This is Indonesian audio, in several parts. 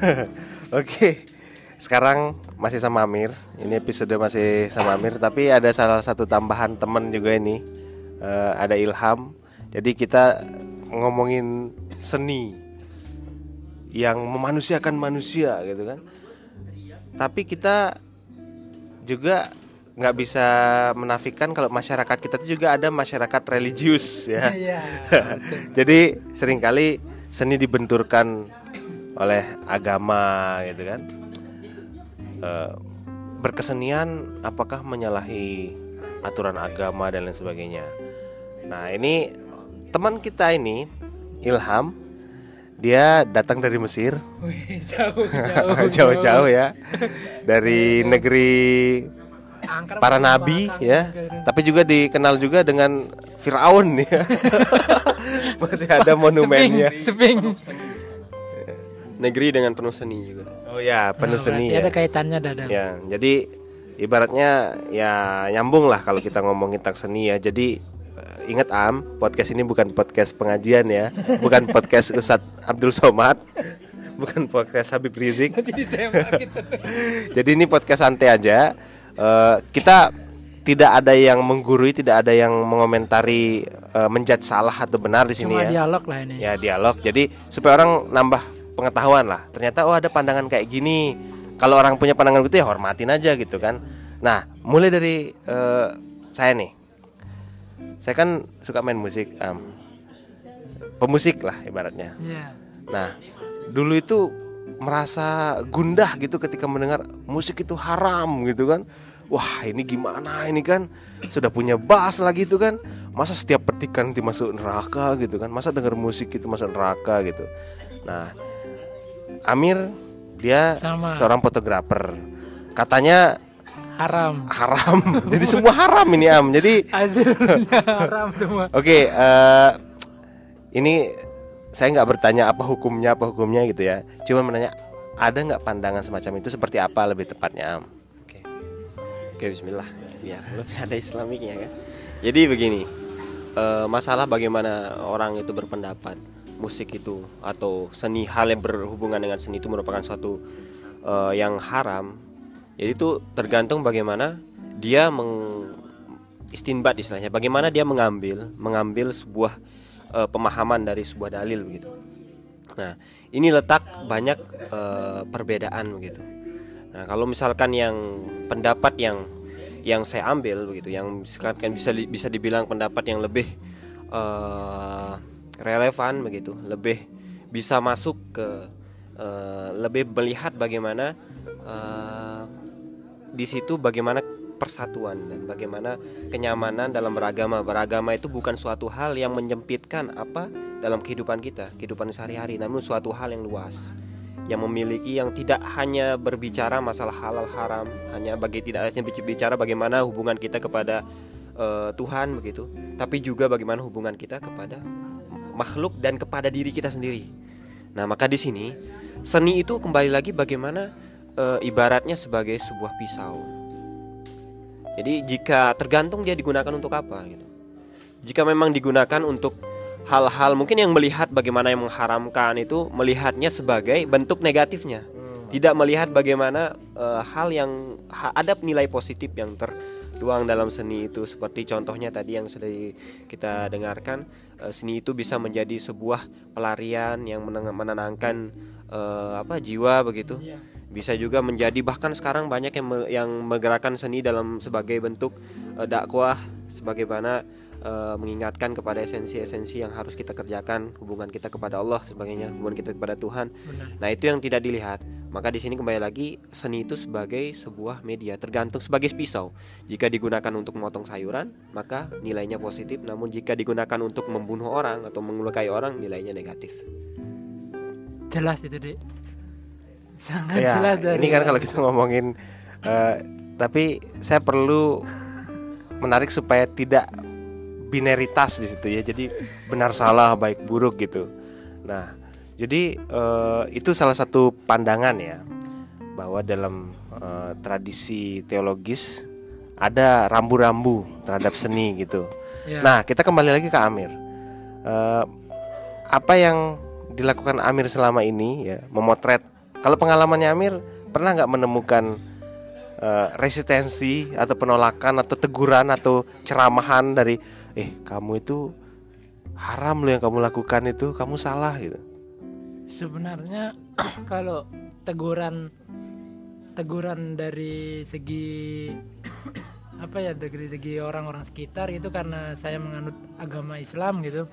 Oke. Sekarang masih sama Amir. Ini episode masih sama Amir, tapi ada salah satu tambahan teman juga ini. Eh, ada Ilham. Jadi kita ngomongin seni yang memanusiakan manusia gitu kan. Tapi kita juga nggak bisa menafikan kalau masyarakat kita itu juga ada masyarakat religius ya. Iya. Jadi sering kali seni dibenturkan oleh agama gitu kan. Eh, berkesenian apakah menyalahi aturan agama dan lain sebagainya. Nah ini teman kita ini Ilham dia datang dari Mesir. Jauh-jauh ya. Dari negeri para nabi ya. Tapi juga dikenal juga dengan Firaun ya. Masih ada monumennya. Seping, seping. Negeri dengan penuh seni juga. oh ya penuh Nah, seni ya ada kaitannya dadang. ya jadi ibaratnya ya nyambung lah kalau kita ngomongin tentang seni ya jadi eh, ingat am podcast ini bukan podcast pengajian ya bukan podcast Ustadz Abdul Somad bukan podcast Habib Rizik. Jadi ini podcast santai aja. Eh, kita tidak ada yang menggurui, tidak ada yang mengomentari uh, menjudge salah atau benar di sini Cuma ya. dialog lah ini. Ya dialog. Jadi supaya orang nambah pengetahuan lah. Ternyata oh ada pandangan kayak gini. Kalau orang punya pandangan gitu ya hormatin aja gitu kan. Nah mulai dari eh, saya nih. Saya kan suka main musik. am. pemusik lah ibaratnya. Iya. Nah, dulu itu merasa gundah gitu ketika mendengar musik itu haram gitu kan. Wah, ini gimana ini kan? Sudah punya bass lagi itu kan. Masa setiap petikan nanti masuk neraka gitu kan? Masa dengar musik itu masuk neraka gitu. Nah, Amir dia Sama. seorang fotografer. Katanya Haram. haram. Jadi semua haram ini Am. Jadi Hasilnya haram semua. Oke, eh, ini saya nggak bertanya apa hukumnya, apa hukumnya gitu ya. Cuma menanya ada nggak pandangan semacam itu seperti apa lebih tepatnya? Am? Oke. Oke, bismillah. Biar lebih ada islamiknya kan. Jadi begini. eh, masalah bagaimana orang itu berpendapat musik itu atau seni hal yang berhubungan dengan seni itu merupakan suatu eh, yang haram. Jadi itu tergantung bagaimana dia meng istinbat istilahnya. Bagaimana dia mengambil mengambil sebuah eh, pemahaman dari sebuah dalil begitu. Nah, ini letak banyak eh, perbedaan begitu. Nah, kalau misalkan yang pendapat yang yang saya ambil begitu, yang misalkan bisa bisa dibilang pendapat yang lebih eh, relevan begitu, lebih bisa masuk ke eh, lebih melihat bagaimana eh, di situ bagaimana persatuan dan bagaimana kenyamanan dalam beragama. Beragama itu bukan suatu hal yang menyempitkan apa dalam kehidupan kita, kehidupan sehari-hari, namun suatu hal yang luas yang memiliki yang tidak hanya berbicara masalah halal haram, hanya bagi tidak hanya bicara bagaimana hubungan kita kepada eh, Tuhan begitu, tapi juga bagaimana hubungan kita kepada makhluk dan kepada diri kita sendiri. Nah, maka di sini seni itu kembali lagi bagaimana eh, ibaratnya sebagai sebuah pisau. Jadi jika tergantung dia digunakan untuk apa gitu. Jika memang digunakan untuk hal-hal mungkin yang melihat bagaimana yang mengharamkan itu melihatnya sebagai bentuk negatifnya. Tidak melihat bagaimana eh, hal yang ha- ada nilai positif yang tertuang dalam seni itu seperti contohnya tadi yang sudah kita dengarkan eh, seni itu bisa menjadi sebuah pelarian yang menenangkan eh, apa jiwa begitu Iya. bisa juga menjadi bahkan sekarang banyak yang me- yang menggerakkan seni dalam sebagai bentuk eh, dakwah sebagaimana eh, mengingatkan kepada esensi-esensi yang harus kita kerjakan hubungan kita kepada Allah sebagainya hubungan kita kepada Tuhan Benar. nah itu yang tidak dilihat maka di sini kembali lagi seni itu sebagai sebuah media tergantung sebagai pisau jika digunakan untuk memotong sayuran maka nilainya positif namun jika digunakan untuk membunuh orang atau melukai orang nilainya negatif Jelas itu, Dek. Sangat Ya, jelas dari ini kan kalau kita ngomongin eh, tapi saya perlu menarik supaya tidak binaritas di situ ya. Jadi benar salah, baik buruk gitu. Nah, jadi eh, itu salah satu pandangan ya bahwa dalam eh, tradisi teologis ada rambu-rambu terhadap seni gitu. Ya. Nah, kita kembali lagi ke Amir. Eh, apa yang dilakukan Amir selama ini ya, memotret Kalau pengalamannya Amir pernah nggak menemukan eh, resistensi atau penolakan atau teguran atau ceramahan dari eh kamu itu haram loh yang kamu lakukan itu kamu salah gitu. Sebenarnya kalau teguran teguran dari segi apa ya dari segi orang-orang sekitar itu karena saya menganut agama Islam gitu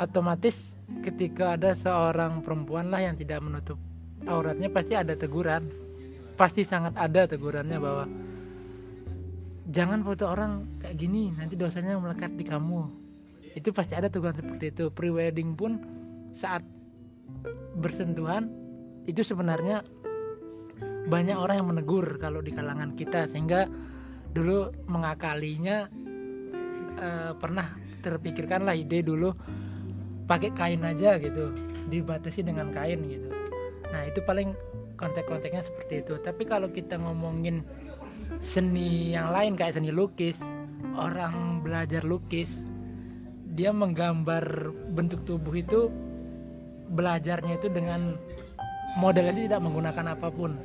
otomatis ketika ada seorang perempuan lah yang tidak menutup auratnya pasti ada teguran. Pasti sangat ada tegurannya bahwa jangan foto orang kayak gini nanti dosanya melekat di kamu. Itu pasti ada teguran seperti itu. Pre-wedding pun saat bersentuhan itu sebenarnya banyak orang yang menegur kalau di kalangan kita sehingga dulu mengakalinya eh, pernah terpikirkan lah ide dulu pakai kain aja gitu. Dibatasi dengan kain gitu. Nah itu paling kontek-konteknya seperti itu. Tapi kalau kita ngomongin seni yang lain kayak seni lukis orang belajar lukis dia menggambar bentuk tubuh itu belajarnya itu dengan model itu tidak menggunakan apa pun.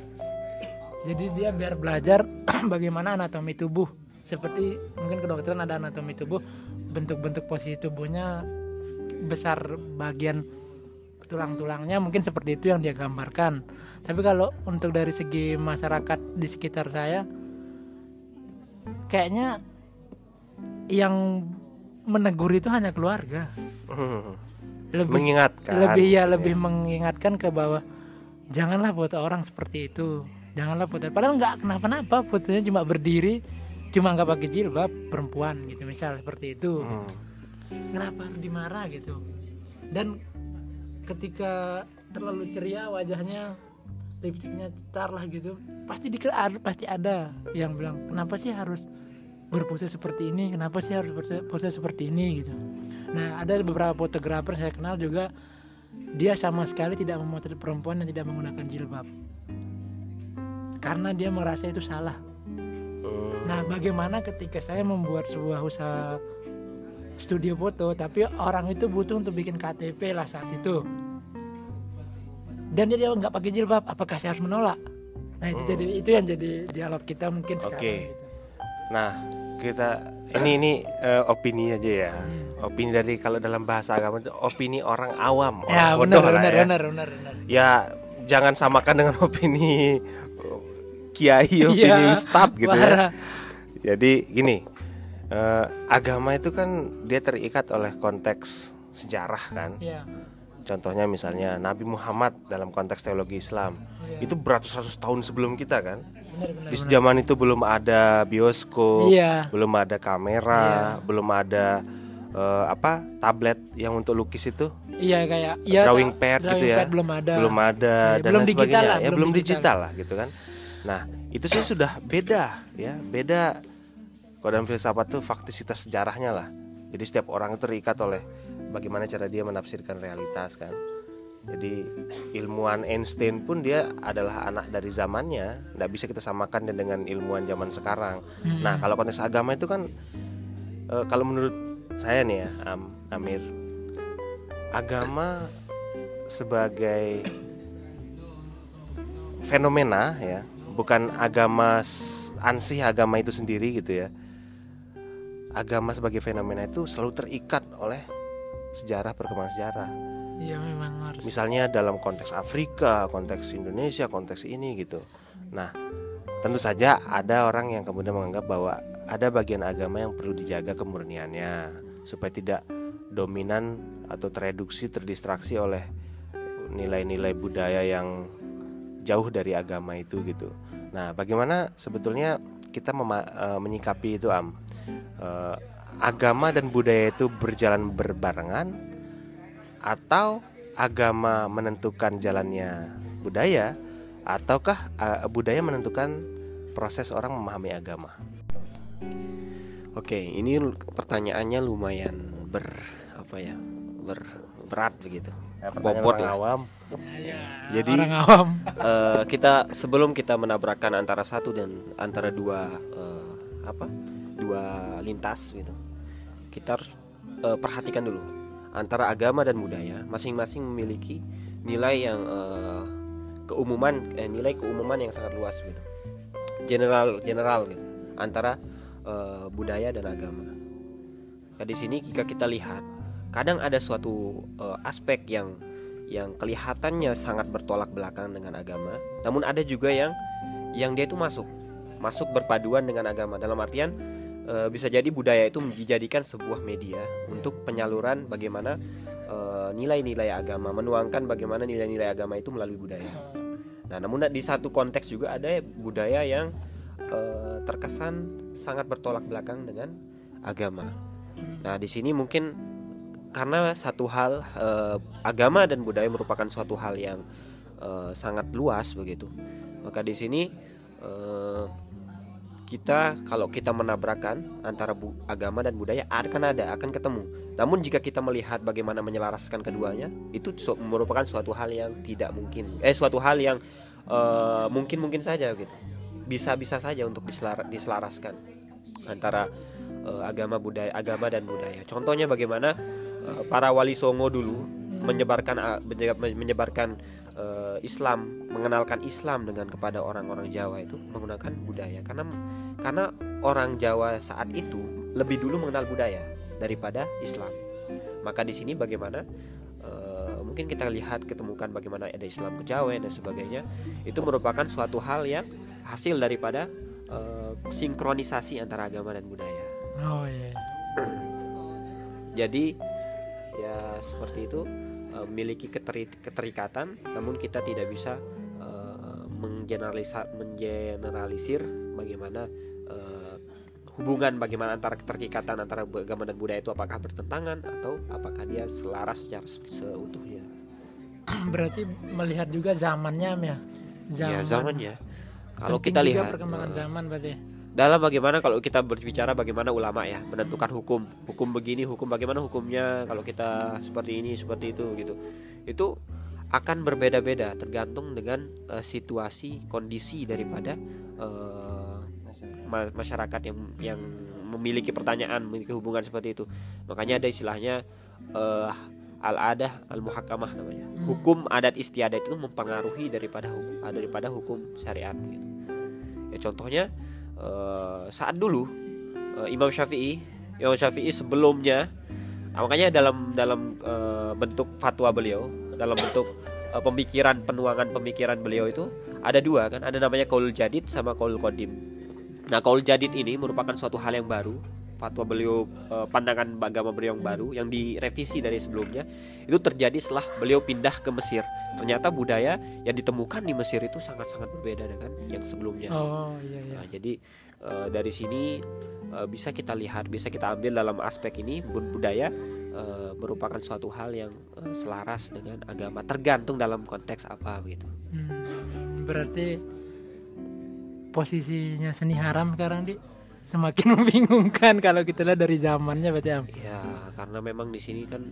Jadi dia biar belajar bagaimana anatomi tubuh. Seperti mungkin kedokteran ada anatomi tubuh bentuk-bentuk posisi tubuhnya besar bagian tulang-tulangnya mungkin seperti itu yang dia gambarkan. Tapi kalau untuk dari segi masyarakat di sekitar saya kayaknya yang menegur itu hanya keluarga lebih Mengingatkan. lebih ya lebih mengingatkan ke bawah janganlah foto orang seperti itu. Janganlah foto padahal nggak kenapa-napa fotonya cuma berdiri cuma nggak pakai jilbab perempuan gitu misal seperti itu. Hmm. kenapa harus dimarah gitu? Dan ketika terlalu ceria wajahnya lipstiknya cetar lah gitu pasti di pasti ada yang bilang kenapa sih harus berpose seperti ini? Kenapa sih harus pose, pose seperti ini? gitu nah ada beberapa fotografer yang saya kenal juga dia sama sekali tidak memotret perempuan yang tidak menggunakan jilbab karena dia merasa itu salah Hmm. Nah, bagaimana ketika saya membuat sebuah usaha studio foto, tapi orang itu butuh untuk bikin KTP lah saat itu, dan dia nggak pakai jilbab, apakah saya harus menolak? Nah, itu jadi itu yang jadi dialog kita mungkin sekarang. Oke. gitu. Nah, kita ini ini eh, opini aja ya. Opini dari kalau dalam bahasa agama itu opini orang awam, orang Ya, bodoh benar, lah benar, ya. Ya, jangan samakan dengan opini eh, kiai, opini Iya, ustadz gitu ya. Jadi gini, eh, agama itu kan dia terikat oleh konteks sejarah kan. Iya, Contohnya misalnya Nabi Muhammad dalam konteks teologi Islam Iya. itu beratus-ratus tahun sebelum kita kan. benar, benar. Di benar. zaman itu belum ada bioskop, Iya. belum ada kamera, belum ada eh, apa tablet yang untuk lukis itu, Iya kayak iya, drawing Kak. pad Drawing gitu ya, pad belum ada. belum ada Iya, dan belum lain sebagainya. lah, ya belum belum digital. digital lah gitu kan. Nah itu sih sudah beda ya, beda. Kalau dalam filsafat tuh faktisitas sejarahnya lah. Jadi setiap orang itu terikat oleh bagaimana cara dia menafsirkan realitas kan. Jadi ilmuwan Einstein pun dia adalah anak dari zamannya, nggak bisa kita samakan dengan ilmuwan zaman sekarang. Hmm. Nah kalau konteks agama itu kan, eh, kalau menurut saya nih ya, Am- Amir, agama sebagai fenomena ya, bukan agama ansih agama itu sendiri gitu ya. Agama sebagai fenomena itu selalu terikat oleh sejarah perkembangan sejarah. Iya memang harus. Misalnya dalam konteks Afrika, konteks Indonesia, konteks ini gitu. Nah, tentu saja ada orang yang kemudian menganggap bahwa ada bagian agama yang perlu dijaga kemurniannya supaya tidak dominan atau tereduksi, terdistraksi oleh nilai-nilai budaya yang jauh dari agama itu gitu. Nah, bagaimana sebetulnya kita mema- eh, menyikapi itu am? Eh, agama dan budaya itu berjalan berbarengan atau agama menentukan jalannya budaya ataukah eh, budaya menentukan proses orang memahami agama? Oke, ini pertanyaannya lumayan ber apa ya? ber berat begitu. Pertanyaan Bobot orang lah. awam. Jadi Orang awam. eh, kita sebelum kita menabrakkan antara satu dan antara dua eh, apa? dua lintas gitu. Kita harus eh, perhatikan dulu. Antara agama dan budaya masing-masing memiliki nilai yang eh, keumuman eh, nilai keumuman yang sangat luas gitu. General general gitu. Antara uh, budaya dan agama. Nah, di sini jika kita lihat kadang ada suatu uh, aspek yang yang kelihatannya sangat bertolak belakang dengan agama namun ada juga yang yang dia itu masuk. Masuk berpaduan dengan agama. Dalam artian e, bisa jadi budaya itu dijadikan sebuah media untuk penyaluran bagaimana nilai-nilai agama menuangkan bagaimana nilai-nilai agama itu melalui budaya. Nah namun di satu konteks juga ada budaya yang e, terkesan sangat bertolak belakang dengan agama. Nah di sini mungkin karena satu hal e, agama dan budaya merupakan suatu hal yang e, sangat luas begitu. Maka di sini e, kita kalau kita menabrakan antara bu, agama dan budaya akan ada akan ketemu. Namun jika kita melihat bagaimana menyelaraskan keduanya, itu merupakan suatu hal yang tidak mungkin. Eh suatu hal yang uh, mungkin mungkin saja gitu. Bisa bisa saja untuk diselar, diselaraskan antara uh, agama budaya agama dan budaya. Contohnya bagaimana uh, para wali songo dulu hmm. menyebarkan menyebarkan uh, Islam mengenalkan Islam dengan kepada orang-orang Jawa itu menggunakan budaya. Karena karena orang Jawa saat itu lebih dulu mengenal budaya daripada Islam. Maka di sini bagaimana uh, mungkin kita lihat ketemukan bagaimana ada Islam kejawen dan sebagainya itu merupakan suatu hal yang hasil daripada uh, sinkronisasi antara agama dan budaya. Oh iya, iya. jadi ya seperti itu Eh, memiliki keteri, keterikatan namun kita tidak bisa uh, menggeneralisir bagaimana uh, hubungan bagaimana antara keterikatan antara agama dan budaya itu apakah bertentangan atau apakah dia selaras secara seutuhnya. Berarti melihat juga zamannya ya zaman, ya zamannya kalau kita lihat perkembangan uh, zaman berarti dalam bagaimana kalau kita berbicara bagaimana ulama ya menentukan hukum. Hukum begini hukum bagaimana hukumnya kalau kita seperti ini seperti itu gitu. Itu akan berbeda-beda tergantung dengan uh, situasi kondisi daripada uh, masyarakat yang yang memiliki pertanyaan memiliki hubungan seperti itu. Makanya ada istilahnya uh, al-adah al-muhakamah namanya. Hmm. hukum adat istiadat itu mempengaruhi daripada hukum daripada hukum syariat gitu. Ya contohnya uh, saat dulu uh, Imam Syafi'i Imam Syafi'i sebelumnya uh, makanya dalam dalam uh, bentuk fatwa beliau dalam bentuk pemikiran penuangan pemikiran beliau itu ada dua kan ada namanya kaul jadid sama kaul kodim nah kaul jadid ini merupakan suatu hal yang baru fatwa beliau eh, pandangan agama beliau yang baru yang direvisi dari sebelumnya itu terjadi setelah beliau pindah ke Mesir. Ternyata budaya yang ditemukan di Mesir itu sangat-sangat berbeda dengan yang sebelumnya. Oh, iya, iya. Nah, jadi uh, dari sini uh, bisa kita lihat bisa kita ambil dalam aspek ini budaya uh, merupakan suatu hal yang uh, selaras dengan agama tergantung dalam konteks apa begitu. Hmm, berarti posisinya seni haram sekarang di semakin membingungkan kalau kita lihat dari zamannya berarti am. Ya, karena memang di sini kan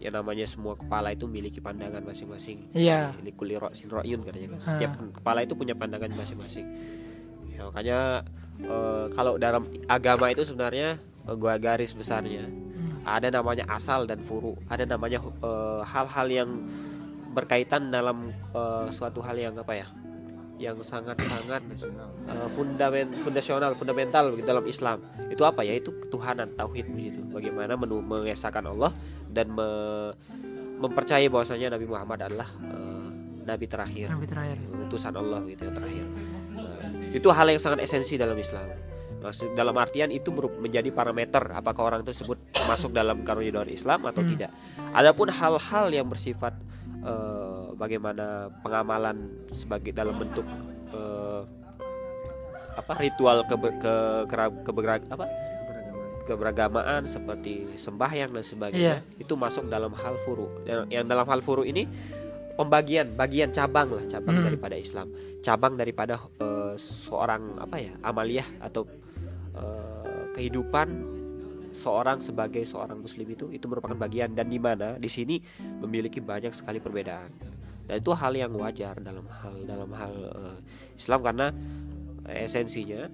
ya namanya semua kepala itu memiliki pandangan masing-masing. Iya. Ini kulir sinroyun katanya kan. Setiap ah. kepala itu punya pandangan masing-masing. Ya, makanya uh, kalau dalam agama itu sebenarnya uh, gua garis besarnya hmm. ada namanya asal dan furu. Ada namanya eh, hal-hal uh, yang berkaitan dalam uh, suatu hal yang apa ya? Yang sangat-sangat uh, fundament fundasional fundamental dalam Islam. Itu apa ya? Itu ketuhanan tauhid begitu. Bagaimana menu, mengesahkan Allah dan me, mempercayai bahwasanya Nabi Muhammad adalah uh, nabi terakhir. Nabi terakhir. Utusan Allah gitu yang terakhir. Nah, itu hal yang sangat esensi dalam Islam. Maksud dalam artian itu menjadi parameter apakah orang tersebut masuk dalam koridor Islam atau hmm. tidak. Adapun hal-hal yang bersifat uh, bagaimana pengamalan sebagai dalam bentuk uh, apa ritual ke ke, ke, apa? keberagamaan seperti sembahyang dan sebagainya. Yeah. itu masuk dalam hal furu. Yang, yang dalam hal furu ini pembagian bagian cabang lah cabang hmm. daripada Islam. Cabang daripada uh, seorang apa ya amaliyah atau uh, kehidupan seorang sebagai seorang muslim itu itu merupakan bagian. Dan di mana di sini memiliki banyak sekali perbedaan dan itu hal yang wajar dalam hal dalam hal uh, Islam karena esensinya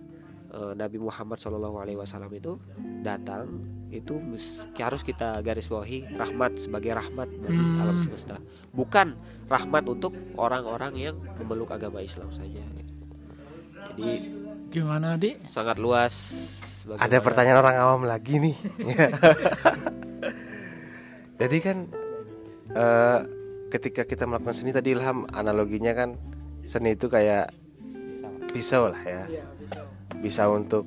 eh, Nabi Muhammad Shallallahu Alaihi Wasallam itu datang itu harus kita garis bawahi rahmat sebagai rahmat bagi Hmm. alam semesta bukan rahmat untuk orang-orang yang memeluk agama Islam saja jadi Gimana, Di? sangat luas Ada bagaimana- pertanyaan orang awam lagi nih. Jadi kan eh, ketika kita melakukan seni tadi Ilham analoginya kan seni itu kayak pisau lah ya. Bisa untuk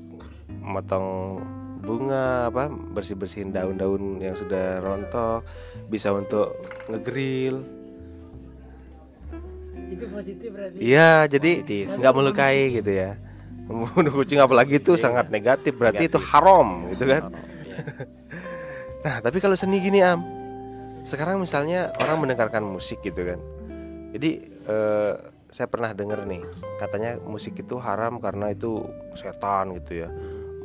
memotong bunga apa bersih-bersihin daun-daun yang sudah rontok, bisa untuk ngegrill. Itu positif berarti. Iya, jadi nggak melukai gitu ya. Membunuh kucing apalagi itu sangat negatif, berarti itu haram gitu kan. Iya. Nah, tapi kalau seni gini Am, sekarang misalnya orang mendengarkan musik gitu kan. Jadi eh, saya pernah dengar nih, katanya musik itu haram karena itu setan gitu ya,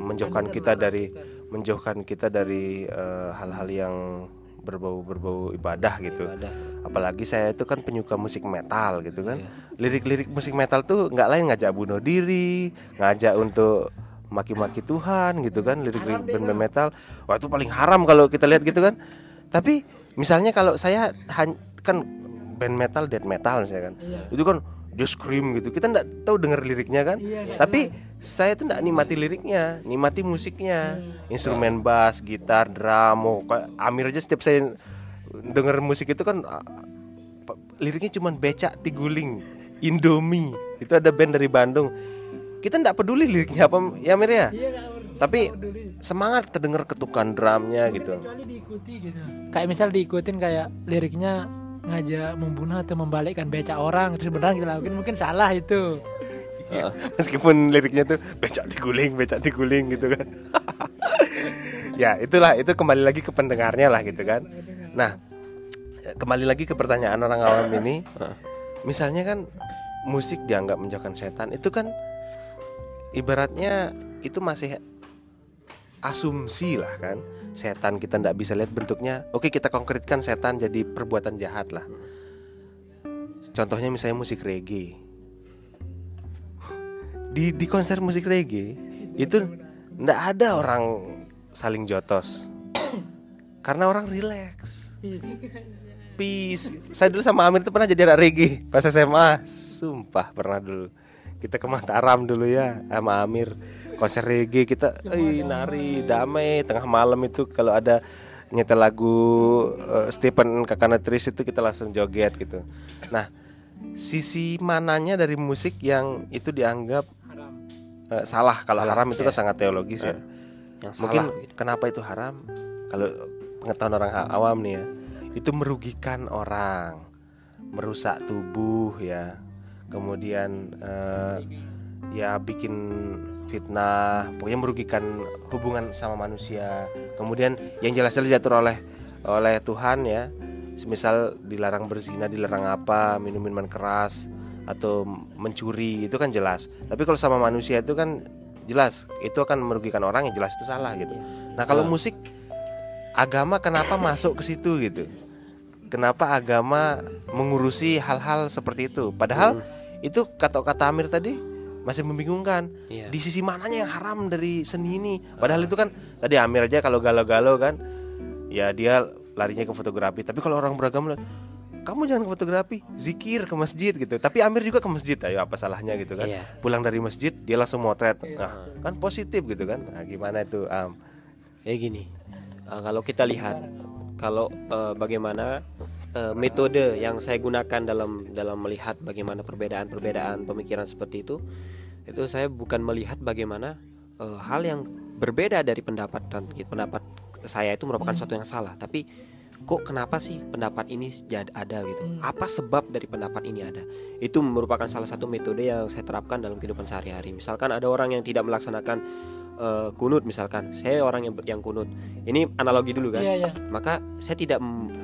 menjauhkan kita dari menjauhkan kita dari eh, hal-hal yang berbau berbau ibadah gitu. Ibadah. Apalagi saya itu kan penyuka musik metal gitu kan. Lirik-lirik musik metal tuh nggak lain ngajak bunuh diri, ngajak untuk maki-maki Tuhan gitu kan lirik-lirik band-band metal wah itu paling haram kalau kita lihat gitu kan tapi misalnya kalau saya kan band metal death metal misalnya kan. Itu kan dia scream gitu. Kita nggak tahu denger liriknya kan. Tapi saya tuh nggak nikmati liriknya nikmati musiknya. Instrumen bass gitar drum oh, kayak Amir aja setiap saya denger musik itu kan ah, liriknya cuman becak tiguling Indomie. Itu ada band dari Bandung. Kita nggak peduli liriknya apa ya Amir ya tapi semangat terdengar ketukan drumnya gitu. diikuti gitu. Kayak misal diikutin kayak liriknya ngajak membunuh atau membalikkan becak orang terus beneran kita lakuin mungkin salah itu. meskipun liriknya tuh becak diguling becak diguling gitu kan. Ya itulah itu kembali lagi ke pendengarnya lah gitu kan. Nah kembali lagi ke pertanyaan orang awam ini. Misalnya kan musik dianggap menjauhkan setan itu kan ibaratnya itu masih asumsi lah kan. Setan kita nggak bisa lihat bentuknya. Oke kita konkretkan setan jadi perbuatan jahat lah. Contohnya misalnya musik reggae. Di di konser musik reggae itu ndak ada orang saling jotos. Karena orang relax. Peace. Saya dulu sama Amir itu pernah jadi anak reggae pas SMA sumpah pernah dulu kita ke Mataram dulu ya sama Amir. Konser reggae kita eh, nari damai. Tengah malam itu kalau ada nyetel lagu eh, Stephen Kakanatris itu kita langsung joget gitu. Nah sisi mananya dari musik yang itu dianggap eh, salah. Kalau haram itu kan sangat teologis ya. Yang mungkin salah gitu. kenapa itu haram? Kalau pengetahuan orang awam nih ya itu merugikan orang merusak tubuh ya kemudian eh, ya bikin fitnah pokoknya merugikan hubungan sama manusia. Kemudian yang jelas-jelas diatur oleh oleh Tuhan ya. Semisal dilarang berzina dilarang apa minum minuman keras atau mencuri itu kan jelas. Tapi kalau sama manusia itu kan jelas itu akan merugikan orang yang jelas itu salah gitu. Nah kalau musik agama kenapa masuk ke situ gitu? Kenapa agama mengurusi hal-hal seperti itu? Padahal itu kata-kata Amir tadi masih membingungkan. Iya. di sisi mananya yang haram dari seni ini. Padahal itu kan tadi Amir aja kalau galau-galau kan ya dia larinya ke fotografi. Tapi kalau orang beragama kamu jangan ke fotografi zikir ke masjid gitu. Tapi Amir juga ke masjid ayo apa salahnya gitu kan. Iya. pulang dari masjid dia langsung motret. Nah, kan positif gitu kan. Nah, gimana itu Am? Ya gini. Uh, kalau kita lihat kalau uh, bagaimana uh, metode yang saya gunakan dalam dalam melihat bagaimana perbedaan-perbedaan pemikiran seperti itu itu saya bukan melihat bagaimana uh, hal yang berbeda dari pendapat dan pendapat saya itu merupakan sesuatu yang salah. Tapi kok kenapa sih pendapat ini ada? gitu. Apa sebab dari pendapat ini ada? Itu merupakan salah satu metode yang saya terapkan dalam kehidupan sehari-hari. Misalkan ada orang yang tidak melaksanakan eh, kunut misalkan. Saya orang yang yang kunut. Ini analogi dulu kan? Iya, iya. maka saya tidak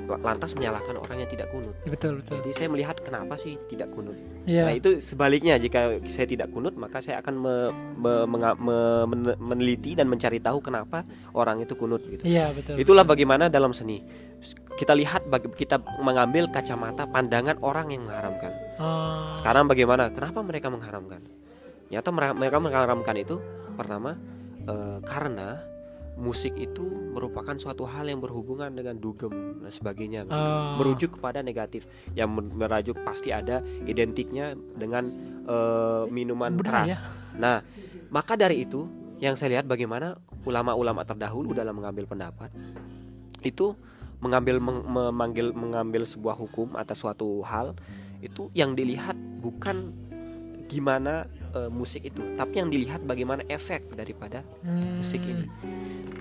lantas menyalahkan orang yang tidak kunut. Betul, betul. jadi saya melihat kenapa sih tidak kunut. Iya. Nah itu sebaliknya. Jika saya tidak kunut maka saya akan me- me- me- men- meneliti dan mencari tahu kenapa orang itu kunut gitu. Iya, betul. Itulah bagaimana dalam seni kita lihat kita mengambil kacamata pandangan orang yang mengharamkan. Oh, Sekarang bagaimana? Kenapa mereka mengharamkan? Nyata mere- mereka mengharamkan itu Pertama, eh, karena musik itu merupakan suatu hal yang berhubungan dengan dugem dan sebagainya. Oh. merujuk kepada negatif. Yang merajuk pasti ada identiknya dengan eh, minuman Budaya. keras. Nah, maka dari itu yang saya lihat bagaimana ulama-ulama terdahulu dalam mengambil pendapat itu mengambil meng- memanggil mengambil sebuah hukum atas suatu hal itu yang dilihat bukan gimana eh, musik itu, tapi yang dilihat bagaimana efek daripada Hmm. musik ini.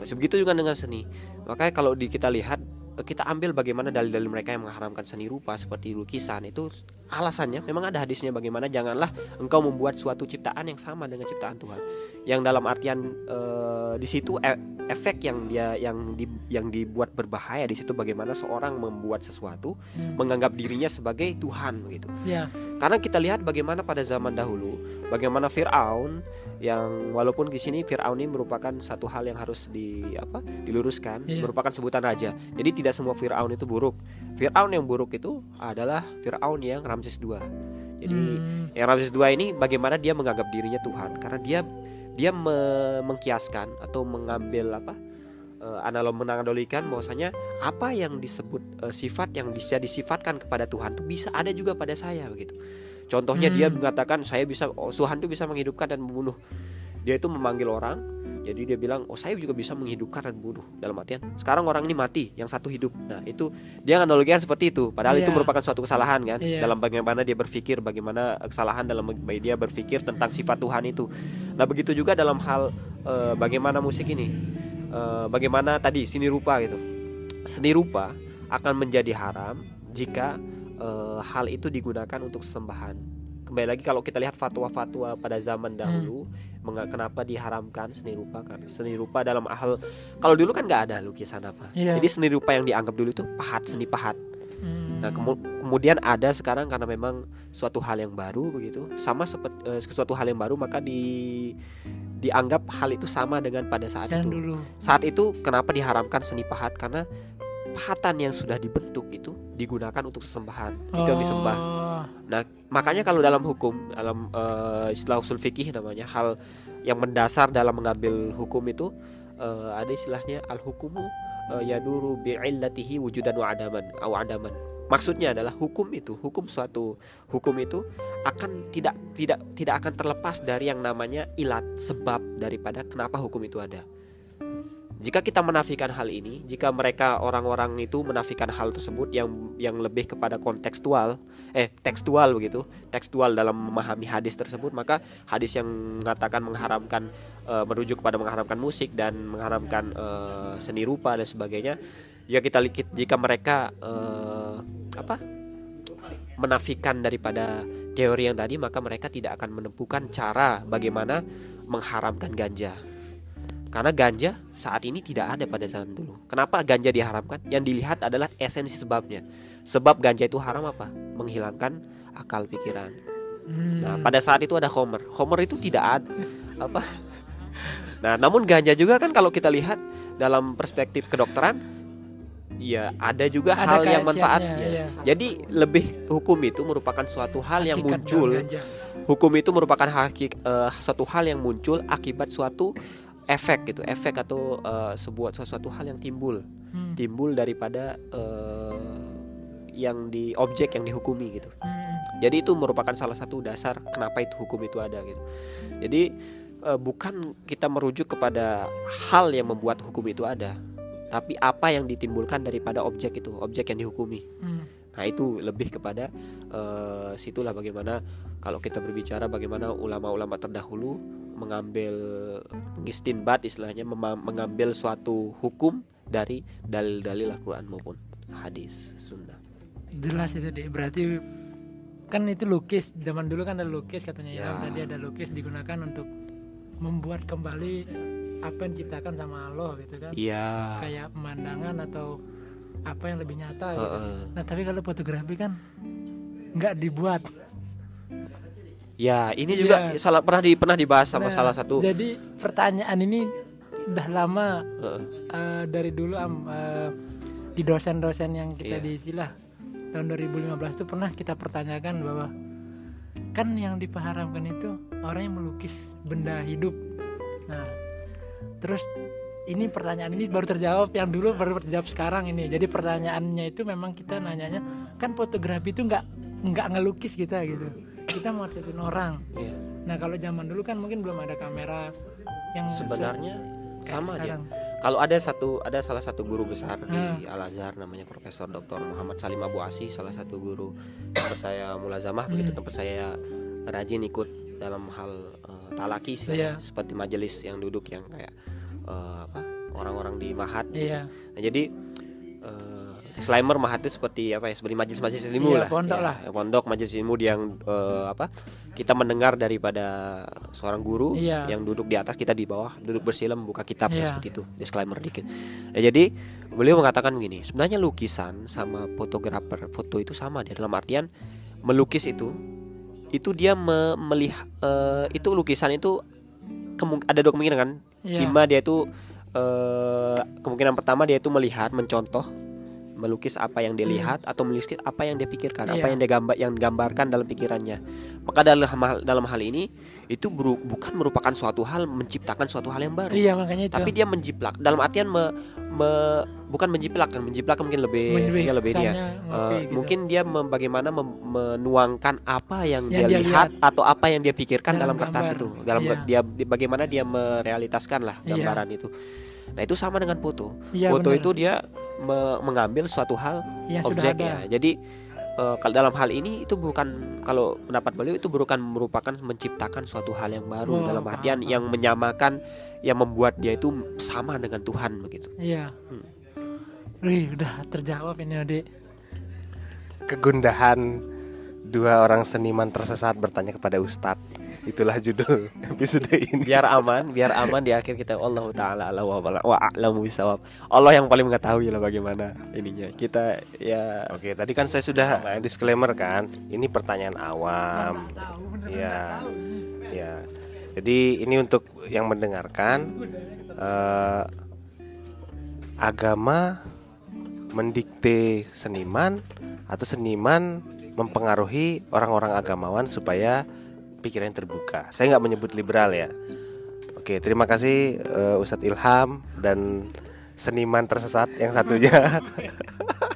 Begitu juga dengan seni. Makanya kalau di kita lihat eh, kita ambil bagaimana dalil-dalil mereka yang mengharamkan seni rupa seperti lukisan itu alasannya memang ada hadisnya bagaimana janganlah engkau membuat suatu ciptaan yang sama dengan ciptaan Tuhan. Yang dalam artian eh, di situ e- efek yang dia yang di, yang dibuat berbahaya di situ bagaimana seorang membuat sesuatu Hmm. menganggap dirinya sebagai Tuhan begitu. Ya. Karena kita lihat bagaimana pada zaman dahulu, bagaimana Firaun yang walaupun di sini Firaun ini merupakan satu hal yang harus di apa? diluruskan, Iya. merupakan sebutan raja. Jadi tidak semua Firaun itu buruk. Firaun yang buruk itu adalah Firaun yang Ramses II. Jadi Hmm. yang Ramses II ini bagaimana dia menganggap dirinya Tuhan karena dia dia me- mengkiaskan atau mengambil apa? eh, analog menanadolikan bahwasanya apa yang disebut eh, sifat yang bisa disifatkan kepada Tuhan itu bisa ada juga pada saya begitu. Contohnya dia Hmm. mengatakan saya bisa oh, Tuhan itu bisa menghidupkan dan membunuh. Dia itu memanggil orang, jadi dia bilang oh saya juga bisa menghidupkan dan membunuh. Dalam artian sekarang orang ini mati, yang satu hidup. Nah itu dia analogikan seperti itu. Padahal itu Iya. merupakan suatu kesalahan kan Iya. dalam bagaimana dia berpikir, bagaimana kesalahan dalam dia berpikir tentang sifat Tuhan itu. Nah begitu juga dalam hal eh, bagaimana musik ini, Eh, bagaimana tadi seni rupa gitu. Seni rupa akan menjadi haram jika eh, hal itu digunakan untuk sembahan. Kembali lagi kalau kita lihat fatwa-fatwa pada zaman dahulu, menga- kenapa diharamkan seni rupa kan? Seni rupa dalam hal kalau dulu kan nggak ada lukisan apa. Iya. Jadi seni rupa yang dianggap dulu itu pahat, seni pahat. Hmm. Nah, kemu- kemudian ada sekarang karena memang suatu hal yang baru begitu, sama seperti suatu hal yang baru maka di dianggap hal itu sama dengan pada saat Jangan itu. dulu. Saat itu kenapa diharamkan seni pahat? Karena pahatan yang sudah dibentuk itu digunakan untuk sesembahan. Itu yang disembah. Oh. Nah, makanya kalau dalam hukum, dalam eh, istilah usul fikih namanya hal yang mendasar dalam mengambil hukum itu eh, ada istilahnya al hukumu yaduru bi'illatihi wujudan wa adaman aw adaman. Maksudnya adalah hukum itu, hukum suatu hukum itu akan tidak tidak tidak akan terlepas dari yang namanya ilat sebab daripada kenapa hukum itu ada. Jika kita menafikan hal ini, jika mereka orang-orang itu menafikan hal tersebut yang yang lebih kepada kontekstual, eh tekstual begitu, tekstual dalam memahami hadis tersebut, maka hadis yang mengatakan mengharamkan eh, merujuk kepada mengharamkan musik dan mengharamkan eh, seni rupa dan sebagainya, ya kita jika mereka eh, apa menafikan daripada teori yang tadi, maka mereka tidak akan menemukan cara bagaimana mengharamkan ganja. Karena ganja saat ini tidak ada pada zaman dulu. Kenapa ganja diharamkan? Yang dilihat adalah esensi sebabnya. Sebab ganja itu haram apa? Menghilangkan akal pikiran. Hmm. Nah, pada saat itu ada homer. Homer itu tidak ada apa? Nah, namun ganja juga kan kalau kita lihat dalam perspektif kedokteran ya ada juga Ada hal yang manfaatnya. iya. Jadi lebih hukum itu merupakan suatu hal yang Hakikat muncul hukum itu merupakan hakik eh, suatu hal yang muncul akibat suatu efek gitu efek atau eh, sebuah sesuatu hal yang timbul Hmm. timbul daripada eh, yang di objek yang dihukumi gitu Hmm. jadi itu merupakan salah satu dasar kenapa itu hukum itu ada gitu jadi eh, bukan kita merujuk kepada hal yang membuat hukum itu ada tapi apa yang ditimbulkan daripada objek itu objek yang dihukumi Hmm. Nah itu lebih kepada eh, situlah bagaimana kalau kita berbicara bagaimana ulama-ulama terdahulu mengambil istinbat istilahnya mengambil suatu hukum dari dalil-dalil Al-Quran maupun hadis sunnah. jelas itu deh berarti kan itu lukis zaman dulu kan ada lukis katanya ya, Ya. tadi ada lukis digunakan untuk membuat kembali apa yang diciptakan sama Allah gitu kan Iya. kayak pemandangan atau apa yang lebih nyata gitu. Heeh. nah tapi kalau fotografi kan nggak dibuat Ya ini Iya. juga salah pernah di pernah dibahas sama Nah, salah satu. jadi pertanyaan ini udah lama Heeh. eh, dari dulu am eh, di dosen-dosen yang kita Iya. diisi lah tahun 2015 itu pernah kita pertanyakan bahwa kan yang dipaharamkan itu orang yang melukis benda hidup Nah, terus ini pertanyaan ini baru terjawab yang dulu baru terjawab sekarang ini. Jadi pertanyaannya itu memang kita nanyanya kan fotografi itu nggak nggak ngelukis kita gitu. Kita mau motretin orang. Iya. Nah kalau zaman dulu kan mungkin belum ada kamera yang se- Sebenarnya kayak sama dia. sekarang. Kalau ada satu ada salah satu guru besar di Hmm. Al Azhar namanya Profesor Dr. Muhammad Salim Abu Asi salah satu guru tempat saya mulazamah begitu Hmm. tempat saya rajin ikut dalam hal eh, talaki istilahnya, Iya. seperti majelis yang duduk yang kayak eh, apa orang-orang di mahat gitu. Iya. Nah, jadi eh, disclaimer mahat itu seperti apa ya seperti majelis-majelis ilmu Iya, lah. pondok Ya, lah. Pondok majelis ilmu yang eh, apa? Kita mendengar daripada seorang guru Iya. yang duduk di atas kita di bawah duduk bersila membuka kitab ya, Iya. seperti itu. Disclaimer dikit. Nah, jadi beliau mengatakan begini, sebenarnya lukisan sama fotografer foto itu sama dia dalam artian melukis itu itu dia me- melihat eh, itu lukisan itu ada dua kemungkinan kan Iya. Lima dia itu eh, kemungkinan pertama dia itu melihat, mencontoh, melukis apa yang dia lihat atau melukis apa yang dia pikirkan, apa Hmm. Iya. yang dia gambar yang digambarkan dalam pikirannya. Maka dalam hal dalam hal ini itu beru- bukan merupakan suatu hal menciptakan suatu hal yang baru. Iya makanya itu. Tapi dia menjiplak dalam artian me, me- bukan menjiplak kan menjiplak mungkin lebih ya lebih Eh, ngopi gitu. mungkin dia mem- bagaimana mem- menuangkan apa yang, Yang dia, dia lihat, atau apa yang dia pikirkan dalam, Dalam kertas gambar. itu dalam Iya. dia di- bagaimana dia merealitaskan lah Iya. gambaran itu nah itu sama dengan foto Iya, foto benar. itu dia me- mengambil suatu hal ya jadi kalau dalam hal ini itu bukan kalau pendapat beliau itu bukan merupakan menciptakan suatu hal yang baru Wow, dalam artian yang menyamakan yang membuat dia itu sama dengan Tuhan begitu Iya. Hmm. Wih, udah terjawab ini Adik. Kegundahan dua orang seniman tersesat bertanya kepada Ustadz. Itulah judul episode ini. biar aman biar aman di akhir kita Allah taala ala wa bala- wa a'lamu bisawab Allah yang paling mengetahui lah bagaimana ininya kita ya Oke, tadi kan saya sudah disclaimer kan. Ini pertanyaan awam. Ya, ya. Jadi ini untuk yang mendengarkan eh, agama mendikte seniman atau seniman mempengaruhi orang-orang agamawan supaya pikiran terbuka. Saya nggak menyebut liberal ya. Oke, terima kasih eh, Ustadz Ilham dan seniman tersesat yang satunya.